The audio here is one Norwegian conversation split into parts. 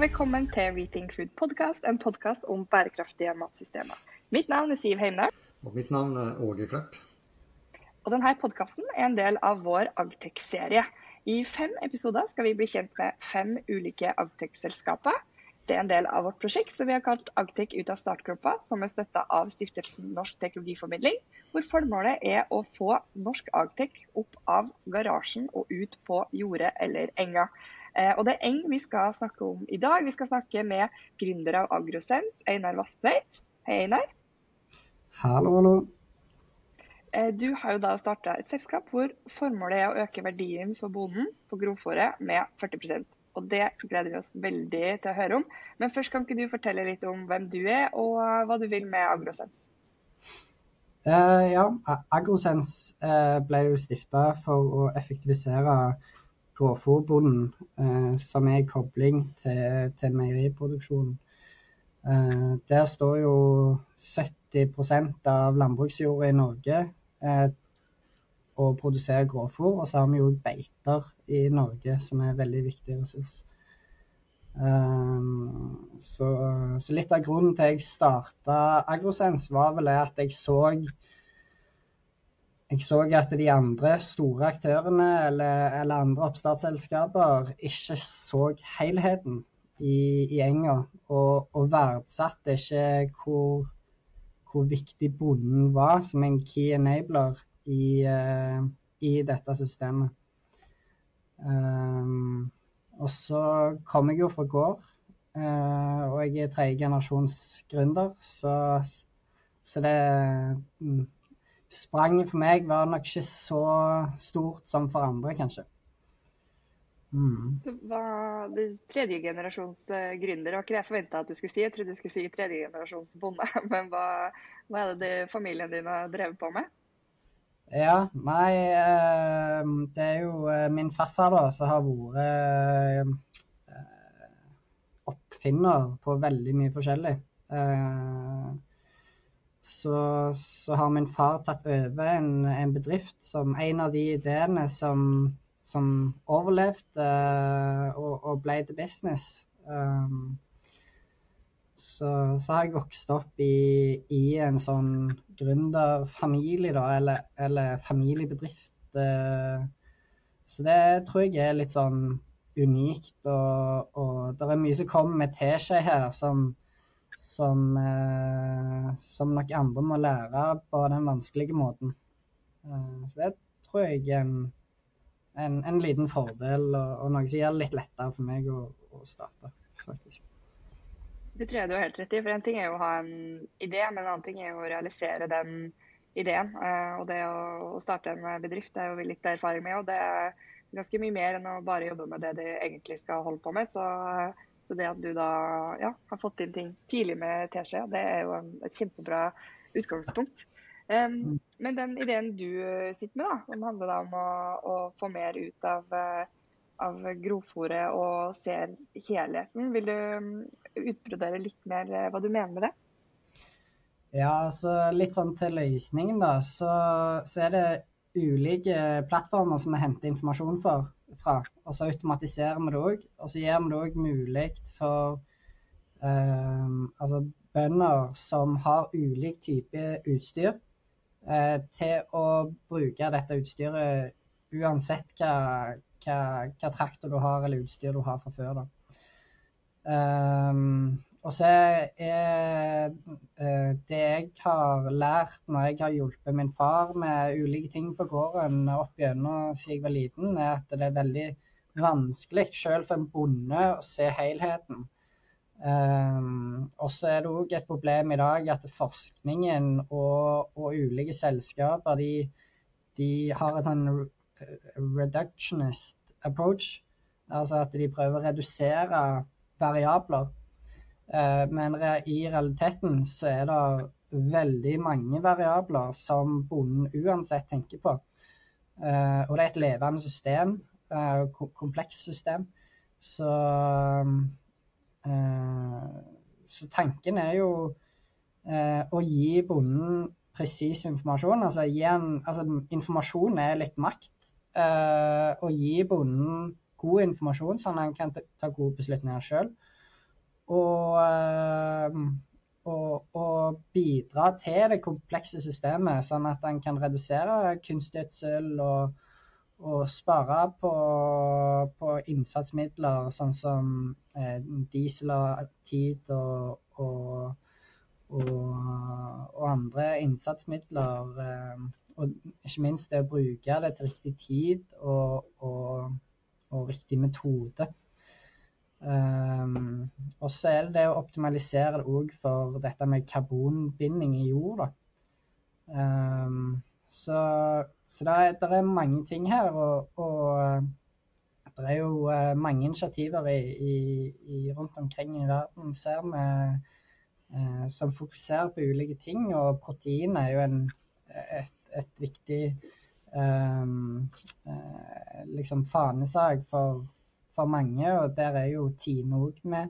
velkommen til Rethink Food Podcast, en podkast om bærekraftige matsystemer. Mitt navn er Siv Heimdal. Og mitt navn er Åge Klepp. Og denne podkasten er en del av vår Agtech-serie. I fem episoder skal vi bli kjent med fem ulike Agtech-selskaper. Det er en del av vårt prosjekt som vi har kalt Agtech ut av startgropa, som er støtta av stiftelsen Norsk teknologiformidling, hvor formålet er å få norsk Agtech opp av garasjen og ut på jordet eller enga. Eh, og Det er Eng vi skal snakke om i dag. Vi skal snakke med gründer av Agrosens, Einar Vastveit. Hei, Einar. Hallo, hallo. Eh, du har jo da starta et selskap hvor formålet er å øke verdien for bonden på grovfòret med 40% og Det gleder vi oss veldig til å høre om. Men først kan ikke du fortelle litt om hvem du er, og hva du vil med Agrosens? Uh, ja, Agrosens uh, ble jo stifta for å effektivisere grovfòrbonden, eh, som er kobling til, til meieriproduksjonen. der står jo 70% av landbruksjorda i Norge og produserer grovfòr. Og så har vi jo beiter i Norge, som er en veldig viktig ressurs. Um, så, så, litt av grunnen til at jeg starta Agrosens, var vel at jeg så jeg så at de andre store aktørene eller, eller andre oppstartsselskaper ikke så helheten i, i enga, og, og verdsatte ikke hvor, hvor viktig bonden var som en key enabler i, uh, i dette systemet. Um, og så kom jeg jo fra gård, uh, og jeg er tredje generasjons gründer, så, så det um, Spranget for meg var nok ikke så stort som for andre, kanskje. Mm. Så var du tredjegenerasjons uh, gründer, var ikke det jeg forventa at du skulle si. Jeg trodde du skulle si tredjegenerasjons bonde, men hva, hva, er det, det familien din har drevet på med? Ja, nei eh, Det er jo eh, min farfar da, som har vært eh, oppfinner på veldig mye forskjellig. Så, så, har min far tatt over en, en, bedrift som en av de ideene som, som overlevde og, og, ble til business. Um, så, så, har jeg vokst opp i, i en sånn gründerfamilie, da, eller, eller familiebedrift. Uh, så det tror jeg er litt sånn unikt. Og, og det er mye som kommer med teskje her som, som, eh, som nok andre må lære på den vanskelige måten. Eh, så det tror jeg er en, en, en liten fordel, og, og noe som gjør det litt lettere for meg å, å starte, faktisk. Det tror jeg du har helt rett i. For en ting er jo å ha en idé, men en annen ting er jo å realisere den ideen. Eh, og det å starte en bedrift det er jo litt erfaring med. Og det er ganske mye mer enn å bare jobbe med det du egentlig skal holde på med. Så, så det at du da ja, har fått inn ting tidlig med teskje, det er jo et kjempebra utgangspunkt. Um, men den ideen du sitter med, da, som handler om å, å få mer ut av uh, av grovfòret og ser helheten. Vil du mm, utbrodere litt mer eh, hva du mener med det? Ja, altså litt sånn til løsningen, da. Så, så er det ulike plattformer som vi henter informasjon for, fra. Og så automatiserer vi det òg. Og så gjør vi det òg mulig for eh, altså bønder som har ulik type utstyr, eh, til å bruke dette utstyret uansett hva, hva, hva traktor du har eller utstyr du har fra før. Um, og så er uh, det jeg har lært når jeg har hjulpet min far med ulike ting på gården opp gjennom siden jeg var liten, er at det er veldig vanskelig selv for en bonde å se helheten. Um, og så er det òg et problem i dag at forskningen og, og ulike selskaper de, de har et sånn reductionist approach. Altså at de prøver å redusere variabler. Eh, men i realiteten så er det veldig mange variabler som bonden uansett tenker på. Eh, og det er et levende system, eh, komplekst system. Så, så tanken er jo å gi bonden presis informasjon. Altså, en, altså informasjon er litt makt å gi bonden god informasjon, sånn at han kan ta gode beslutninger sjøl. Og, og, bidra til det komplekse systemet, sånn at en kan redusere kunstgjødsel og, og spare på, på, innsatsmidler, sånn som eh, diesel og tid og, og, og andre innsatsmidler. Eh, og ikke minst det å bruke det til riktig tid og riktig metode. Um, og så er det det å optimalisere det òg for dette med karbonbinding i jorda. Um, så, så det, er, det, er, mange ting her, og, og det er jo uh, mange initiativer i, i, i rundt omkring i verden ser vi, uh, som fokuserer på ulike ting. Og protein er jo en, et, et viktig um, uh, liksom fanesak for for mange, og der er jo Tine òg med,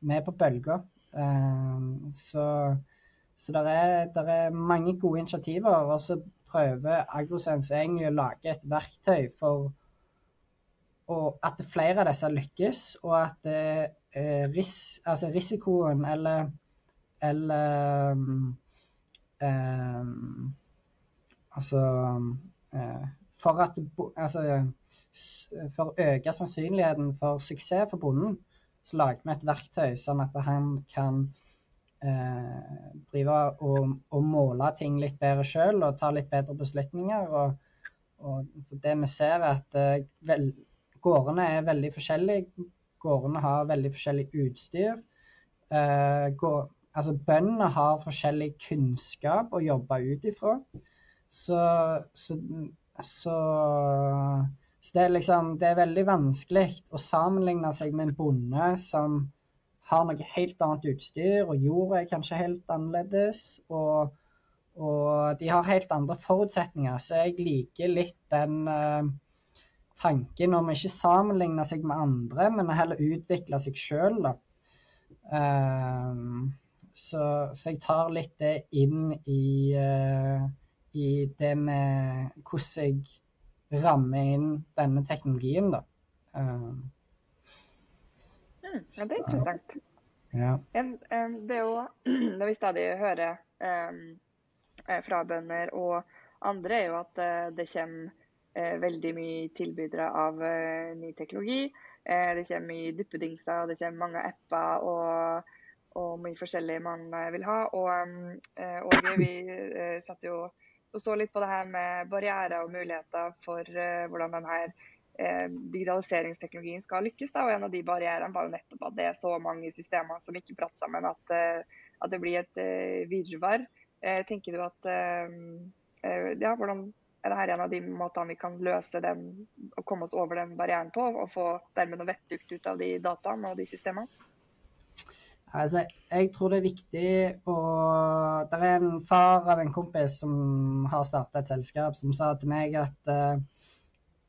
med, på bølga. Um, så så det er, er, mange gode initiativer. Og så prøver AgroSense egentlig å lage et verktøy for at flere av disse lykkes, og at eh, ris, altså risikoen eller, eller um, um, Altså um, For at altså, for å øke sannsynligheten for suksess for bonden, så lager vi et verktøy sånn at han kan eh, drive og, og, måle ting litt bedre sjøl og ta litt bedre beslutninger. Og, og det vi ser, er at eh, vel, gårdene er veldig forskjellige. Gårdene har veldig forskjellig utstyr. Eh, går, altså Bøndene har forskjellig kunnskap å jobbe ut ifra. Så, så, så så det er liksom Det er veldig vanskelig å sammenligne seg med en bonde som har noe helt annet utstyr, og jorda er kanskje helt annerledes. Og, og, de har helt andre forutsetninger. Så jeg liker litt den uh, tanken om ikke sammenligne seg med andre, men heller utvikle seg sjøl. Uh, eh, så, så, jeg tar litt det inn i, uh, i det med hvordan jeg ramme inn denne teknologien, da. Um, ja, det er interessant. Ja. Det er jo det vi stadig hører um, fra bønder og andre, er jo at uh, det kommer veldig mye tilbydere av ny teknologi. det kommer mye duppedingser, det kommer mange apper og, og mye forskjellig man vil ha. Og, og vi satt jo og så litt på det her med barrierer og muligheter for uh, hvordan denne uh, digitaliseringsteknologien skal lykkes. Da. Og En av de barrierene var jo nettopp at det er så mange systemer som ikke prater sammen at, uh, at det blir et virvar. tenker du at ja, hvordan er dette en av de måtene vi kan løse den og komme oss over den barrieren på, og få dermed noe vettugt ut av de dataene og de systemene? Altså, jeg tror det er viktig å Det er en far av en kompis som har starta et selskap, som sa til meg at uh,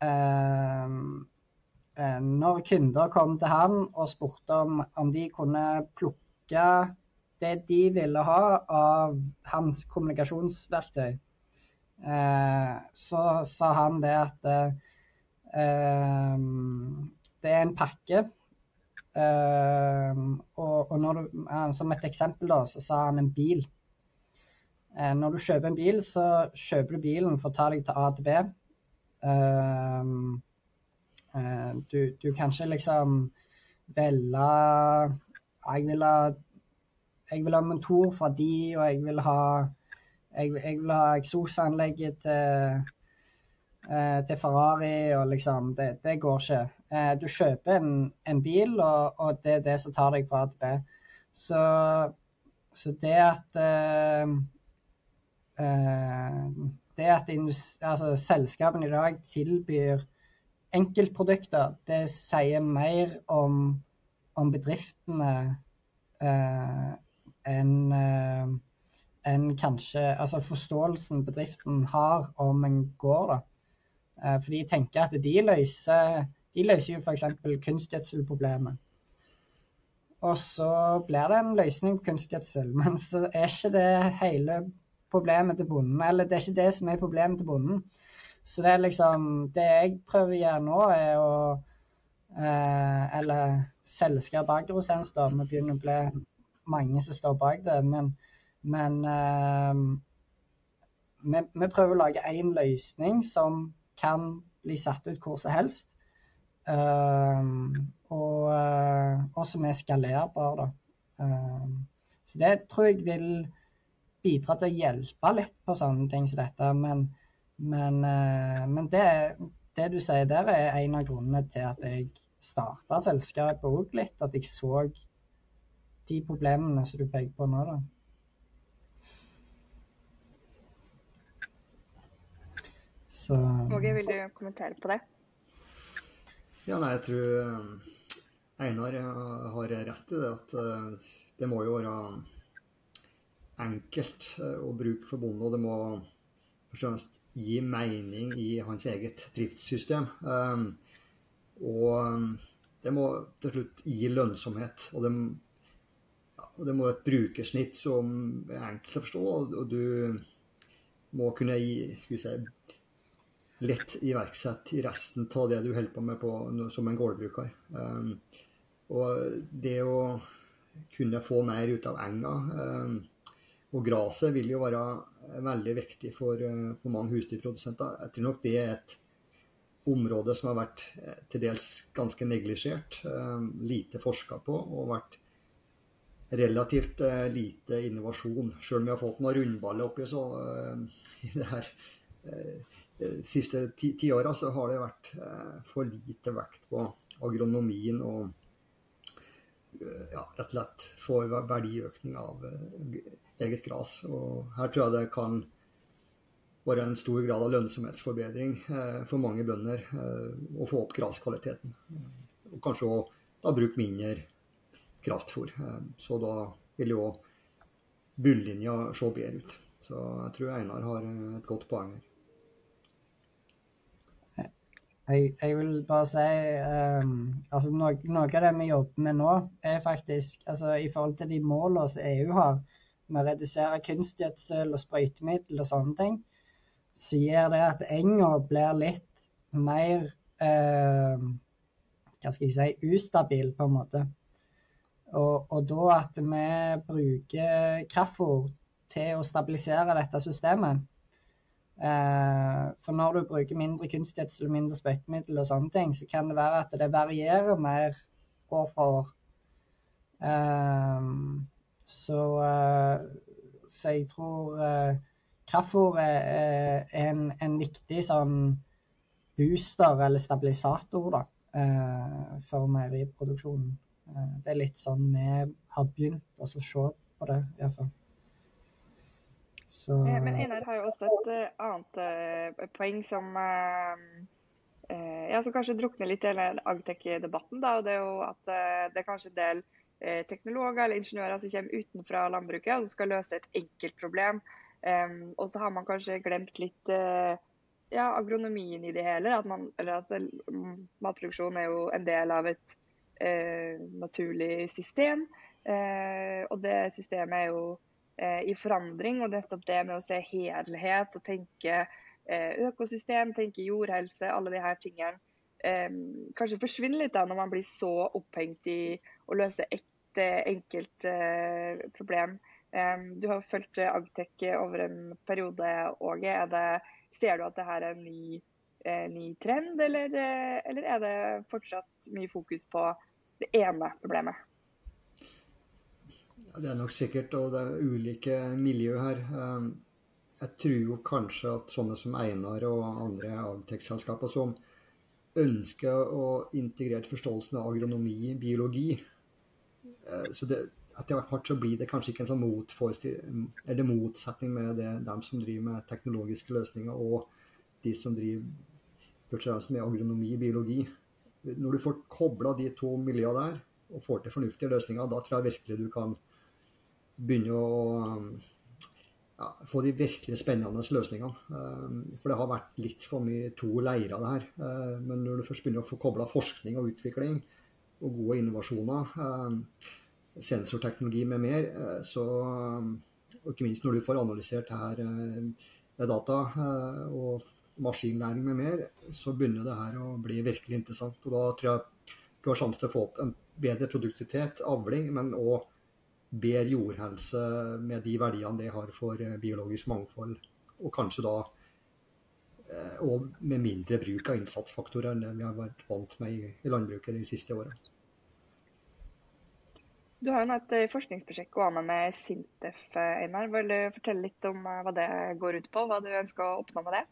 uh, når kunder kom til han og spurte om, om de kunne plukke det de ville ha av hans kommunikasjonsverktøy, uh, så sa han det at det er en pakke Uh, og, når du, uh, som et eksempel da, så sa han en bil. Uh, når du kjøper en bil, så kjøper du bilen for å ta deg til A til B. Ehm, eh, du, du, kan ikke liksom velge Jeg vil ha jeg vil ha motor fra de, og jeg vil ha jeg, jeg vil ha eksosanlegget til, til Ferrari, og liksom Det, det går ikke. Eh, du kjøper en, en bil, og, og, det er det som tar deg fra A til B. Så, så det at uh, Det at altså, selskapene i dag tilbyr enkeltprodukter, det sier mer om, om bedriftene uh, enn enn kanskje altså forståelsen bedriften har om en gård. da. For de tenker at de løser de løser jo f.eks. kunstgjødselproblemet. Og så blir det en løsning på kunstgjødsel, men så er ikke det hele problemet til bonden. Eller det er ikke det som er problemet til bonden. Så det er liksom Det jeg prøver å gjøre nå, er å Eh, eller selskap Agrosens, da. Vi begynner å bli mange som står bak det. Men, men eh, vi, vi, prøver å lage én løsning som kan bli satt ut hvor som helst. Uh, og, uh, og, som er skalerbar. Da. Uh, så det tror jeg vil bidra til å hjelpe litt på sånne ting som dette. Men, men, men det, det, du sier der, er en av grunnene til at jeg starta selskapet òg litt. At jeg så de problemene som du peker på nå. da. Åge, vil du kommentere på det? Ja, nei, jeg tror eh, Einar har rett i det at eh, det må jo være enkelt eh, å bruke for bonden. Og det må først og fremst gi mening i hans eget driftssystem. Og det må til slutt gi lønnsomhet. Og det, og det må være et brukersnitt som er enkelt å forstå. Og du må kunne gi si, lett iverksette i resten av det du holder på med på, som en gårdbruker. Um, og det å kunne få mer ut av enga um, og gresset vil jo være veldig viktig for, uh, for, mange husdyrprodusenter. Jeg tror nok det er et område som har vært eh, til dels ganske neglisjert, um, lite forska på og vært relativt uh, lite innovasjon. Sjøl om vi har fått noen rundballer oppi så, uh, i det her de siste ti, ti åra så har det vært eh, for lite vekt på agronomien og eh, ja, rett og slett få verdiøkning av eh, eget gras. Her tror jeg det kan være en stor grad av lønnsomhetsforbedring for mange bønder å få opp graskvaliteten. Og kanskje òg bruke mindre kraftfôr. Så da vil jo bunnlinja se bedre ut. Så jeg tror Einar har et godt poeng her. Jeg, jeg, vil bare si um, altså noe, noe, av det vi jobber med nå, er faktisk altså i forhold til de målene som EU har med å redusere kunstgjødsel og sprøytemiddel og sånne ting, så gjør det at enga blir litt mer uh, hva skal jeg si ustabil, på en måte. Og, og da at vi bruker kraftfôr til å stabilisere dette systemet, for når du bruker mindre kunstgjødsel mindre sprøytemiddel og sånne ting, så kan det være at det varierer mer år fra år. Eh, så, eh, så jeg tror kraftfôr er en, en, viktig sånn booster eller stabilisator da, for meieriproduksjonen. Det er litt sånn vi har begynt å se på det, iallfall. Så... Eh, men Einar har jo også et uh, annet uh, poeng som ja, som kanskje drukner litt i Agtech-debatten. og Det er jo at det er kanskje en del teknologer eller ingeniører som kommer utenfra landbruket og skal løse et enkelt problem. Og så har man kanskje glemt litt ja, agronomien i det hele. At, man, at matproduksjon er jo en del av et naturlig system. og det systemet er jo Eh, i forandring. Og nettopp det med å se helhet og tenke eh, økosystem, tenke jordhelse, alle de her tingene eh, kanskje forsvinner litt da når man blir så opphengt i å løse ett enkelt problem. Du har fulgt Agtec over en periode, Åge. Ser du at dette er en ny, ny trend, eller, eller er det fortsatt mye fokus på det ene problemet? Ja, det er nok sikkert, og det er ulike miljø her. Ehm, jeg tror jo kanskje at sånne som Einar og andre agtek-selskaper som ønsker å integrere forståelsen av agronomi, biologi eh, så det, Etter hvert så blir det kanskje ikke en sånn motsetning med det, dem som driver med teknologiske løsninger, og de som driver og med agronomi, biologi. Når du får kobla de to miljøene der, og får til fornuftige løsninger, da tror jeg virkelig du kan begynne å ja, få de virkelig spennende løsningene. Um, for det har vært litt for mye to leirer, det her. Uh, men når du først begynner å få kobla forskning og utvikling og gode innovasjoner, um, sensorteknologi med mer, uh, så og ikke minst når du får analysert her uh, med data og maskinlæring med mer, så begynner det her å bli virkelig interessant. Og da tror jeg du har sjanse til å få opp en bedre produktivitet, avling, men òg bedre jordhelse med de verdiene det har for eh, biologisk mangfold. Og kanskje da og med mindre bruk av innsatsfaktorer enn det vi har vært vant med i landbruket de siste årene. Du har jo et forskningsprosjekt gående med Sintef, Einar. Vil du fortelle litt om hva det går ut på, hva du ønsker å oppnå med det?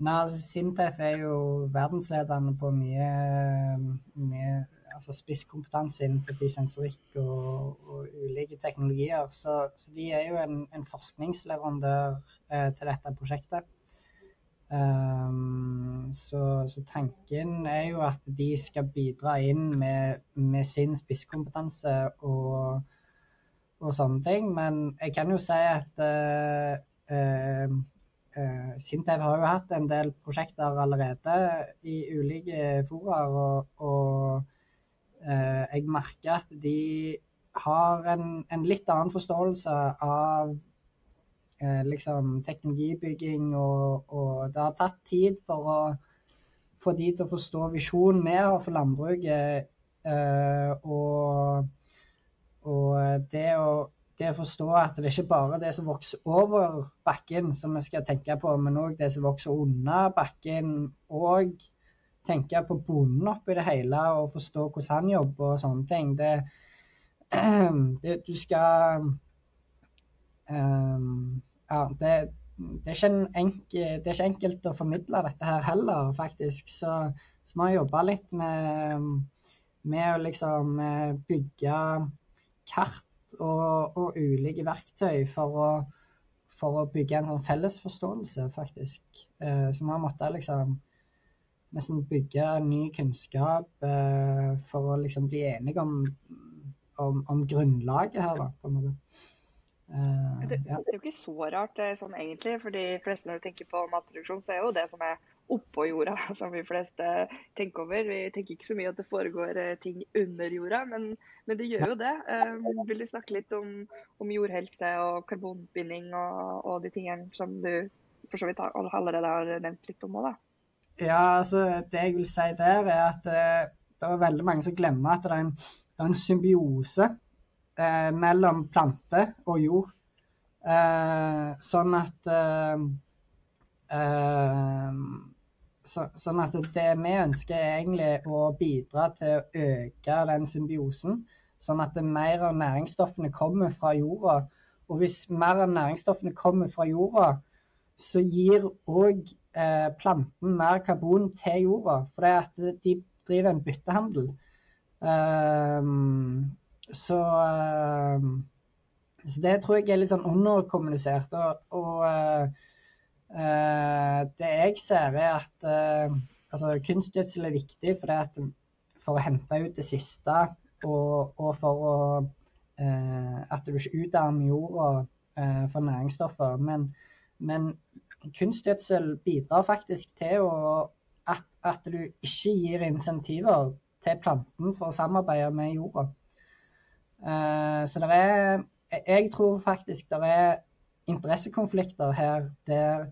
Nei, altså, Sintef er jo verdensledende på mye, mye altså spisskompetanse innenfor sensorikk og, og, ulike teknologier. Så, så, de er jo en, en forskningsleverandør eh, til dette prosjektet. Um, så, så, tanken er jo at de skal bidra inn med, med sin spisskompetanse og, og, sånne ting. Men jeg kan jo si at uh, uh, Sintef har jo hatt en del prosjekter allerede i ulike foraer, og, og uh, jeg merker at de har en, en litt annen forståelse av uh, liksom teknologibygging, og, og, det har tatt tid for å få de til å forstå visjonen vi har for landbruket. og, og det å det å forstå at det er ikke bare det som vokser over bakken som vi skal tenke på, men òg det som vokser under bakken. Og tenke på bonden oppi det hele og forstå hvordan han jobber og sånne ting. Det, det du skal um, Ja, det, det, er enkel, det, er ikke enkelt å formidle dette her heller, faktisk. Så, så vi har jobba litt med, med å liksom eh, bygge kart og, og ulike verktøy for å, for å, bygge en sånn felles forståelse, faktisk. Eh, så vi har måttet liksom nesten bygge ny kunnskap eh, for å liksom bli enige om, om, om grunnlaget her, da, på en måte. Uh, det, det, er jo ikke så rart er sånn egentlig, for de fleste når du tenker på matproduksjon, så er jo det som er oppå jorda som vi fleste tenker over. Vi tenker ikke så mye at det foregår eh, ting under jorda, men, men det gjør jo det. Vil du snakke litt om, om jordhelse og karbonbinding og, og, de tingene som du for så vidt allerede har nevnt litt om òg, da? Ja, altså det jeg vil si der, er at det er veldig mange som glemmer at det er en, det er en symbiose eh, mellom plante og jord. Eh, sånn at eh, eh, så, sånn at det vi ønsker er egentlig å bidra til å øke den symbiosen. Sånn at mer av næringsstoffene kommer fra jorda. Og hvis mer av næringsstoffene kommer fra jorda, så gir òg eh, planten mer karbon til jorda. For det at de driver en byttehandel. Um, så, uh, så, det tror jeg er litt sånn underkommunisert. Og, og uh, det jeg ser, er at uh, altså, kunstgjødsel er viktig for, at, for, å hente ut det siste, og, og for å, at du ikke utarmer jorda for næringsstoffer. Men, men kunstgjødsel bidrar faktisk til å, at, at, du ikke gir insentiver til planten for å samarbeide med jorda. Uh, så det er Jeg tror faktisk det er interessekonflikter her der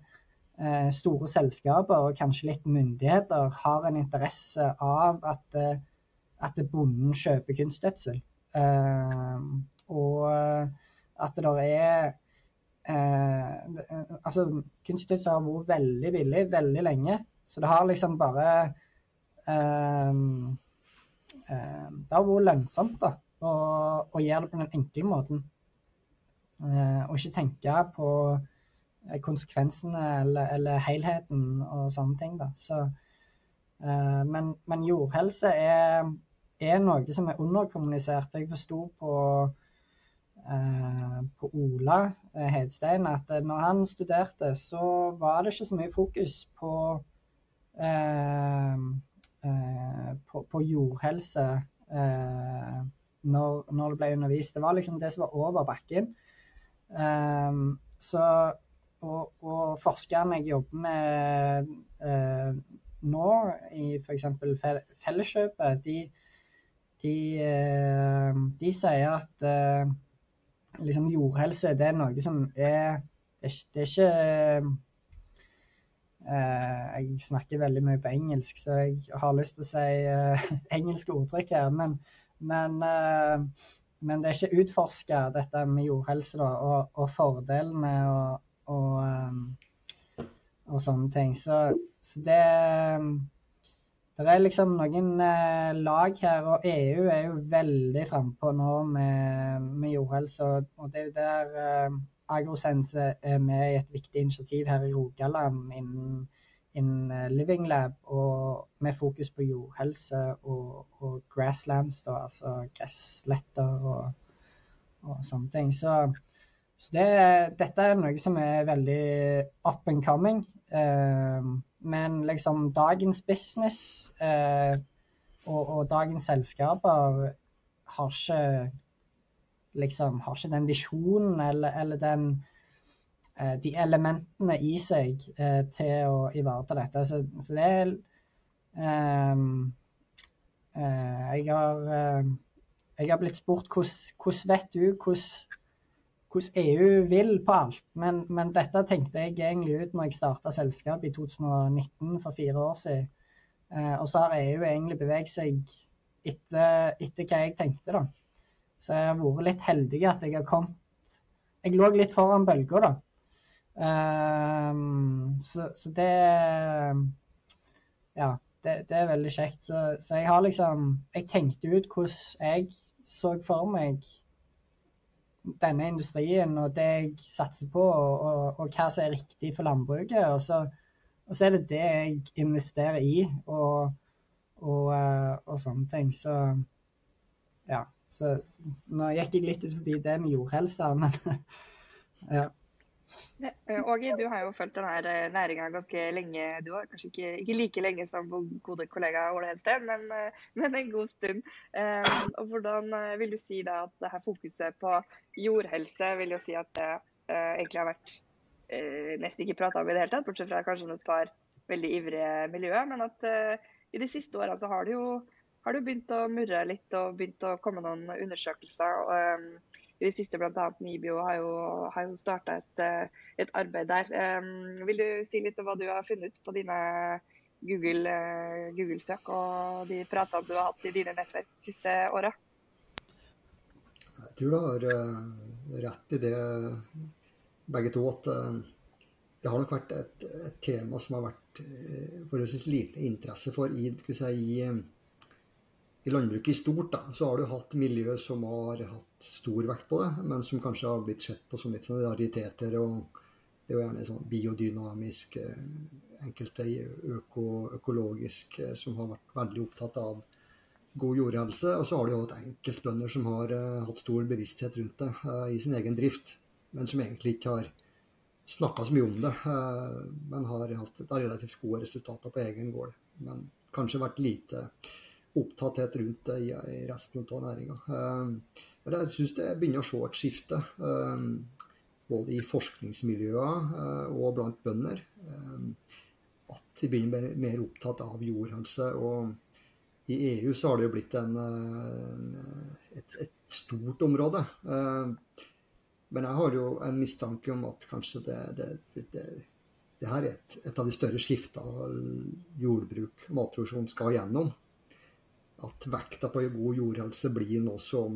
uh, store selskaper og kanskje litt myndigheter har en interesse av at, uh, at bonden kjøper kunstgjødsel. og at det er altså Kunstgjødsel har vært veldig billig veldig lenge. Så det har liksom bare Det har vært lønnsomt, da og, og gjøre det på den enkle måten. Eh, og ikke tenke på eh, konsekvensene eller, eller helheten og sånne ting. Da. Så, eh, men, men, jordhelse er, er, noe som er underkommunisert. Jeg forsto på, eh, på Ola eh, Hedstein at når han studerte, så var det ikke så mye fokus på eh, på, på, jordhelse eh, når, når, det ble undervist. Det var liksom det som var over bakken. Um, så, og, og, forskerne jeg jobber med uh, nå, i f.eks. Felleskjøpet, de, de, uh, de, sier at uh, liksom jordhelse det er noe som er Det det er ikke jeg snakker veldig mye på engelsk, så jeg har lyst til å si engelske ordtrykk her. Men, men, men det er ikke utforska, dette med jordhelse da, og, og fordelene og, og, og, sånne ting. Så, så det det er liksom noen eh, lag her, og EU er jo veldig frampå nå med, med jordhelse. Og det er jo der eh, Agrosense er med i et viktig initiativ her i Rogaland innen, innen eh, Living Lab, med fokus på jordhelse og, og grasslands, da, altså gressletter og, og sånne ting. Så, så det, dette er noe som er veldig up and coming. Eh, men liksom dagens business eh, og, og, dagens selskaper har ikke liksom har ikke den visjonen eller, eller den de elementene i seg eh, til å ivareta dette. Så, så det er um, uh, jeg, har, uh, jeg har blitt spurt hvordan vet du hvordan EU vil på alt. Men, men, dette tenkte jeg egentlig ut når jeg starta selskapet i 2019, for fire år siden. Uh, og så har EU egentlig beveget seg etter, etter, hva jeg tenkte, da. Så jeg har vært litt heldig at jeg har kommet Jeg lå litt foran bølga, da. Um, så, så, det Ja, det, det, er veldig kjekt. Så, så jeg har liksom Jeg tenkte ut hvordan jeg så for meg denne industrien og det jeg satser på, og, og, og hva som er riktig for landbruket. Og så, og så, er det det jeg investerer i, og, og sånne ting. Så ja. Så, nå gikk jeg litt ut forbi det med jordhelse, men ja. Eh, Åge, du har jo fulgt denne eh, næringa ganske lenge. Du har kanskje ikke, ikke, like lenge som vår gode kollega Ole Hensten, men, eh, men, en god stund. Um, og Hvordan vil du si da at det her fokuset på jordhelse vil jo si at det egentlig har vært nesten ikke prata om i det hele tatt, bortsett fra kanskje et par veldig ivrige miljøer. Men at i de siste åra så har det jo har du begynt å murre litt og begynt å komme noen undersøkelser. Og, um, I det siste bl.a. Nibio har jo, har jo starta et, uh, et, arbeid der. Um, vil du si litt om hva du har funnet på dine Google-søk Google-søk og de pratene du har hatt i dine nettverk de siste åra? Jeg tror du har uh, rett i det, begge to. at det har nok vært et, et tema som har vært forholdsvis lite interesse for i, si, i i landbruket i stort da, så har du hatt miljø som har hatt stor vekt på det, men som kanskje har blitt sett på som litt sånn rariteter. og Det er jo gjerne sånn biodynamisk, eh, enkelte øko, økologisk, eh, som har vært veldig opptatt av god jordhelse. Og så har du jo hatt enkeltbønder som har uh, hatt stor bevissthet rundt det i sin egen drift, men som egentlig ikke har snakka så mye om det. Men har hatt relativt gode resultater på egen gård. Men kanskje vært lite opptatthet rundt det i, resten av næringa. Men jeg syns det begynner å se et skifte. Eh, både i forskningsmiljøer eh, og blant bønder. At de begynner mer, mer opptatt av jordhelse. og i EU så har det jo blitt en, et, et, stort område. Men jeg har jo en mistanke om at kanskje det, det, det, det her er et, et, av de større skiftene jordbruk og matproduksjon skal gjennom at vekta på god jordhelse blir noe som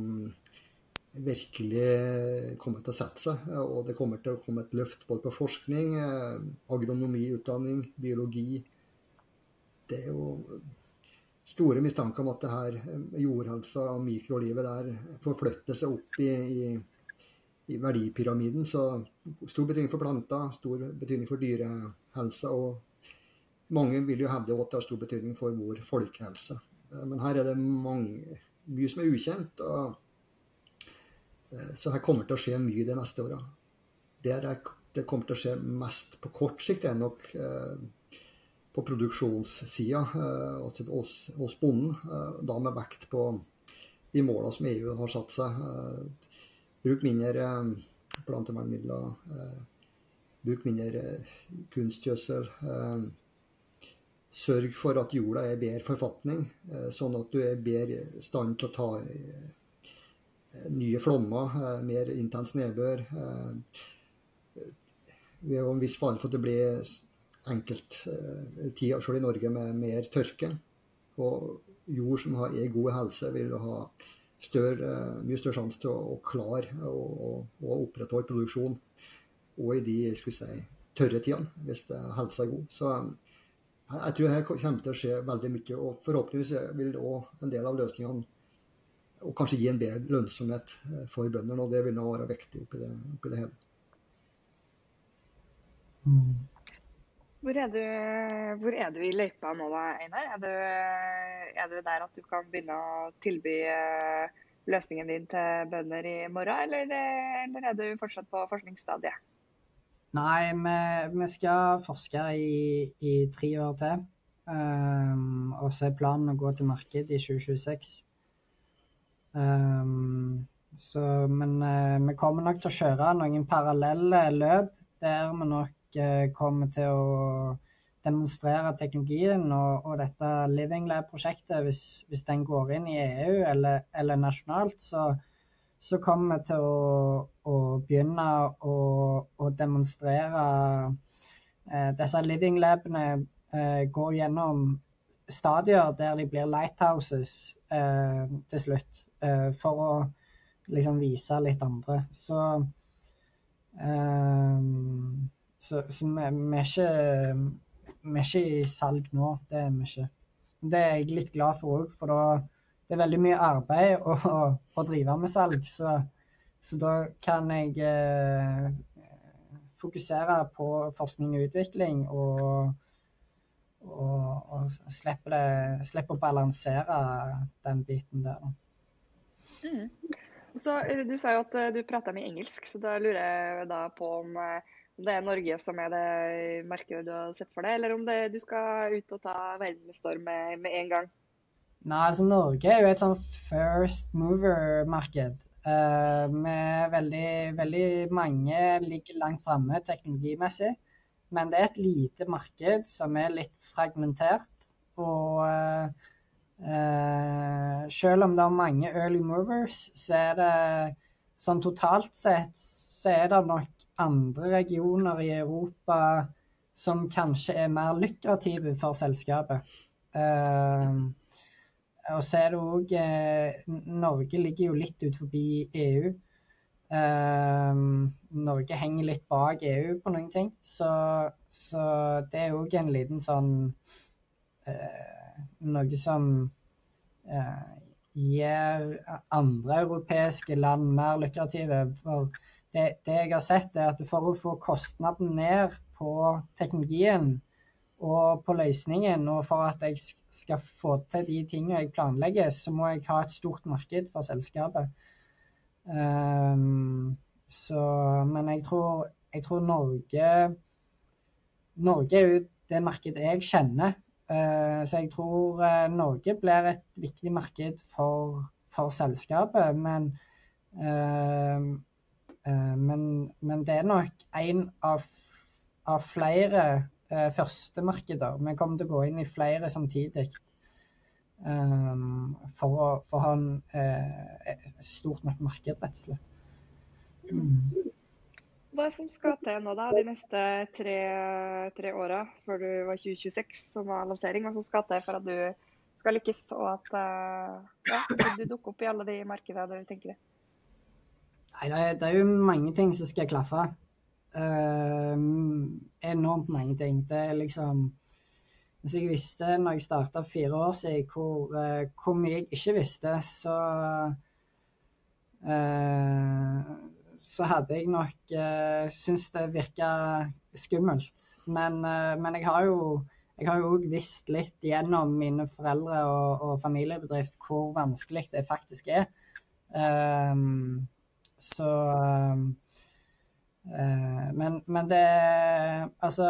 virkelig kommer til å sette seg. Og det kommer til å komme et løft både på forskning, eh, agronomi, utdanning, biologi. Det er jo store mistanker om at det her jordhelsa og mikrolivet der forflytter seg opp i, i, i verdipyramiden. Så stor betydning for planter, stor betydning for dyrehelsa. Og mange vil jo hevde at det har stor betydning for vår folkehelse. Eh, men her er det mange, mye som er ukjent. Og, eh, så her kommer til å skje mye de neste åra. Det, det, kommer til å skje mest på kort sikt, er nok eh, på produksjonssida hos, bonden. Da med vekt på de måla som EU har satt seg. Bruk mindre plantevernmidler. bruk mindre kunstgjødsel. Sørg for at jorda er i bedre forfatning, eh, sånn at du er bedre i stand til å ta eh, nye flommer, eh, mer intens nedbør. Vi har en viss fare for at det blir enkelt eh, selv i Norge med mer tørke. Og jord som er god helse, vil ha større, mye større sjanse til å, å klare å, opprettholde produksjon og i de si, tørre tidene, hvis helsa er god. Så jeg tror her kommer til å skje veldig mye. Og forhåpentligvis vil òg en del av løsningene og kanskje gi en bedre lønnsomhet eh, for bøndene. Og det vil nå være viktig oppi det, oppi det hele. Mm. Hvor er, du, hvor er, du, i løypa nå da, Einar? Er du, er du, der at du kan begynne å tilby eh, løsningen din til bønder i morgen, eller, eller er du fortsatt på forskningsstadiet? Nei, vi, vi skal forske i, i, tre år til. Um, og så er planen å gå til marked i 2026. Um, så, men uh, vi kommer nok til å kjøre noen parallelle løp der vi nok uh, kommer til å demonstrere teknologien og, og dette Living Lab-prosjektet, hvis, hvis, den går inn i EU eller, eller nasjonalt, så, så, kommer vi til å, å begynne å, å demonstrere eh, Disse Living Labene eh, går gjennom stadier der de blir lighthouses eh, til slutt, eh, for å liksom vise litt andre. Så um, så, så vi, er ikke, vi, er ikke, i salg nå. Det er vi ikke. Det er jeg litt glad for òg, for da, det er veldig mye arbeid å, å, å drive med salg. Så, så da kan jeg eh, fokusere på forskning og utvikling og, og, og slippe, det, slippe, å balansere den biten der. Mm. Så, eh, du sa jo at eh, du prata mye engelsk, så da lurer jeg da på om om det er Norge som er det markedet du har sett for deg, eller om det, du skal ut og ta verden med storm med, med en gang? Nei, altså Norge er jo et sånn first mover-marked. Med veldig, veldig mange ligger langt framme teknologimessig. Men det er et lite marked som er litt fragmentert. Og uh, selv om det er mange early movers, så er det sånn totalt sett så er det nok andre regioner i Europa som kanskje er mer lukrative for selskapet. Uh, og så er det òg uh, Norge ligger jo litt ut forbi EU. Uh, Norge henger litt bak EU på noen ting. Så, så det er òg en liten sånn eh, Noe som gjør andre europeiske land mer lukrative. For det, det, jeg har sett, er at for å få kostnaden ned på teknologien og på løsningen, og for at jeg skal få til de tingene jeg planlegger, så må jeg ha et stort marked for selskapet. Um, så, men jeg tror, jeg tror, Norge Norge er jo det markedet jeg kjenner. Uh, så jeg tror uh, Norge blir et viktig marked for, for selskapet. Men uh, men, men, det er nok en av, av flere førstemarkeder. Vi kommer til å gå inn i flere samtidig. Um, for, å, for, å, ha en eh, stort nok marked, rett og slett. Mm. Hva som skal til nå da, de neste tre, tre åra før du var 2026 som var lansering? Hva som skal til for at du skal lykkes, og at uh, ja, du dukker opp i alle de markedene du tenker i? Nei, det er, det er, jo mange ting som skal klaffe. Uh, enormt mange ting. Det er liksom Hvis jeg visste når jeg starta fire år siden hvor, uh, hvor, mye jeg ikke visste, så uh, så hadde jeg nok uh, syntes det virka skummelt. Men, men, jeg har jo òg visst litt gjennom mine foreldre og, og familiebedrift hvor vanskelig det faktisk er. Um, så uh, men, men, det Altså,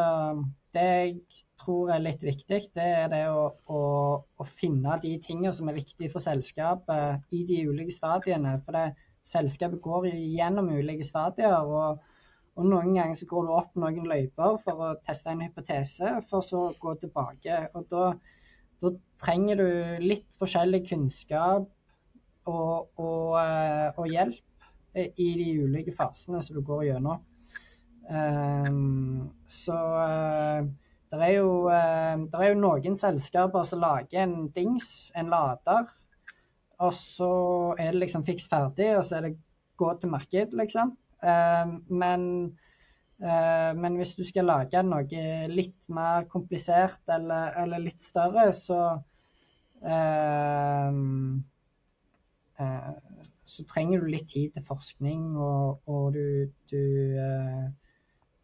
det jeg tror er litt viktig, det er det å, å, å finne de tingene som er viktige for selskapet i de ulike stadiene. For det, selskapet går gjennom ulike stadier. og og noen ganger så går du opp noen løyper for å teste en hypotese, for så å gå tilbake. Og da, da trenger du litt forskjellig kunnskap og, og, eh, og, hjelp i de ulike fasene som du går gjennom. Um, så uh, det er, jo, det er jo noen selskaper som lager en dings, en lader, og så er det liksom fiks ferdig, og så er det gå til marked, liksom. Men, men hvis du skal lage noe litt mer komplisert eller, eller litt større, så så trenger du litt tid til forskning, og, og du, du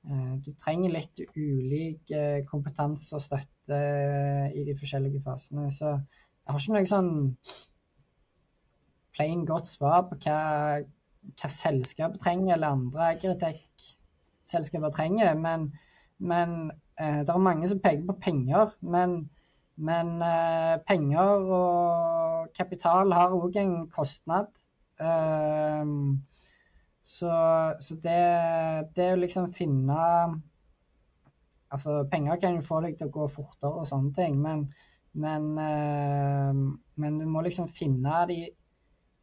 Eh, du trenger litt ulik eh, kompetanse og støtte i de forskjellige fasene. Så jeg har ikke noe sånn plain godt svar på hva, hva selskapet trenger, eller andre agritech-selskaper trenger. Men, men eh, det er mange som peker på penger. Men, men eh, penger og kapital har òg en kostnad. Eh, så, så det, det å liksom finne Altså, penger kan jo få deg til å gå fortere og sånne ting, men, men, øh, men du må liksom finne de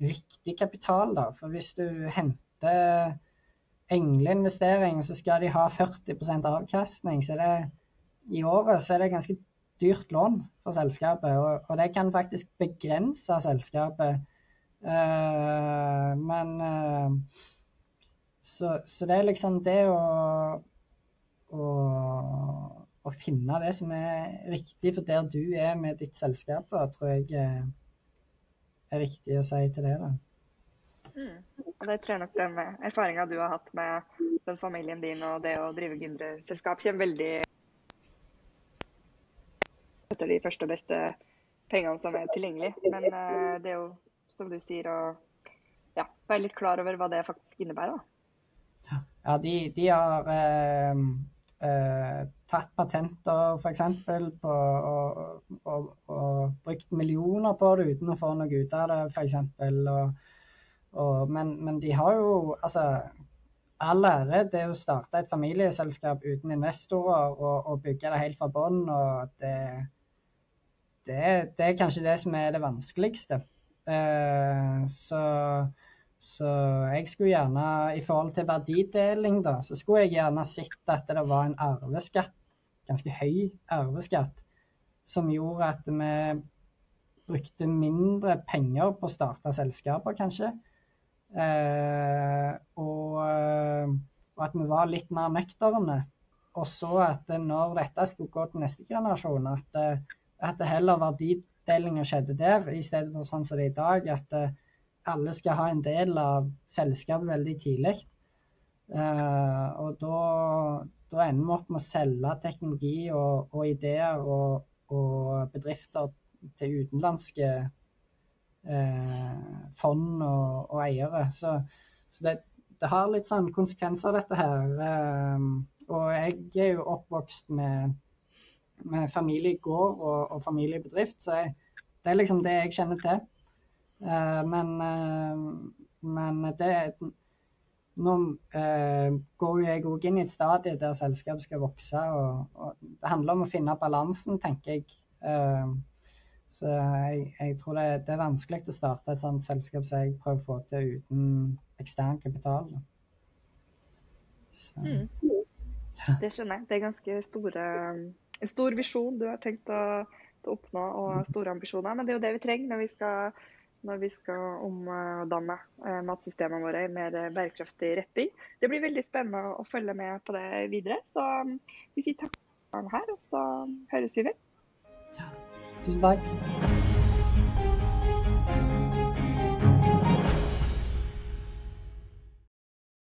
riktig kapital, da. For hvis du henter engleinvestering, så skal de ha 40% avkastning, så det, i året så er det ganske dyrt lån for selskapet. Og, og det kan faktisk begrense selskapet. Uh, men uh, så, så, det er liksom det å, å, å, finne det som er riktig for der du er med ditt selskap, da, tror jeg er, er riktig å si til det. da. Mm. Og det tror jeg nok den erfaringa du har hatt med den familien din og det å drive gründerselskap, kommer veldig etter de første og beste pengene som er tilgjengelig. Men det er jo, som du sier, og ja, være litt klar over hva det faktisk innebærer. da. Ja, de, de har eh, eh, tatt patenter f.eks. på og, og, og, brukt millioner på det uten å få noe ut av det, f.eks. Men, men de har jo altså all ære det å starte et familieselskap uten investorer og, og bygge det helt fra bånn. Det, det, det, er kanskje det som er det vanskeligste. Eh, så så jeg skulle gjerne, i forhold til verdideling, da, så skulle jeg gjerne sett at det var en arveskatt, ganske høy arveskatt, som gjorde at vi brukte mindre penger på å starte selskaper, kanskje. Eh, og, og, at vi var litt mer nøkterne. Og så at når dette skulle gå til neste generasjon, at, at heller verdidelinga skjedde der, i stedet for sånn som det er i dag. at alle skal ha en del av selskapet veldig tidlig. Uh, og da, da, ender vi opp med å selge teknologi og, og ideer og, og, bedrifter til utenlandske uh, fond og, og, eiere. Så, så det, det, har litt sånn konsekvenser, dette her. Uh, og jeg er jo oppvokst med, med familiegård og, og familiebedrift, så jeg, det er liksom det jeg kjenner til. Uh, men, uh, men det Nå uh, går jeg òg inn i et stadie der selskapet skal vokse. Og, og, det handler om å finne balansen, tenker jeg. Så jeg, jeg tror det, det, er vanskelig å starte et sånt selskap som jeg prøver å få til uten ekstern kapital. Mm. Det skjønner jeg. Det er ganske store, en stor visjon du har tenkt å, å oppnå, og store ambisjoner. Men det er jo det vi trenger når vi skal når vi skal omdanne eh, matsystemene våre i mer bærekraftig retning. Det blir veldig spennende å følge med på det videre. Så um, vi sier takk for her, og så høres vi vel. Ja. Tusen takk.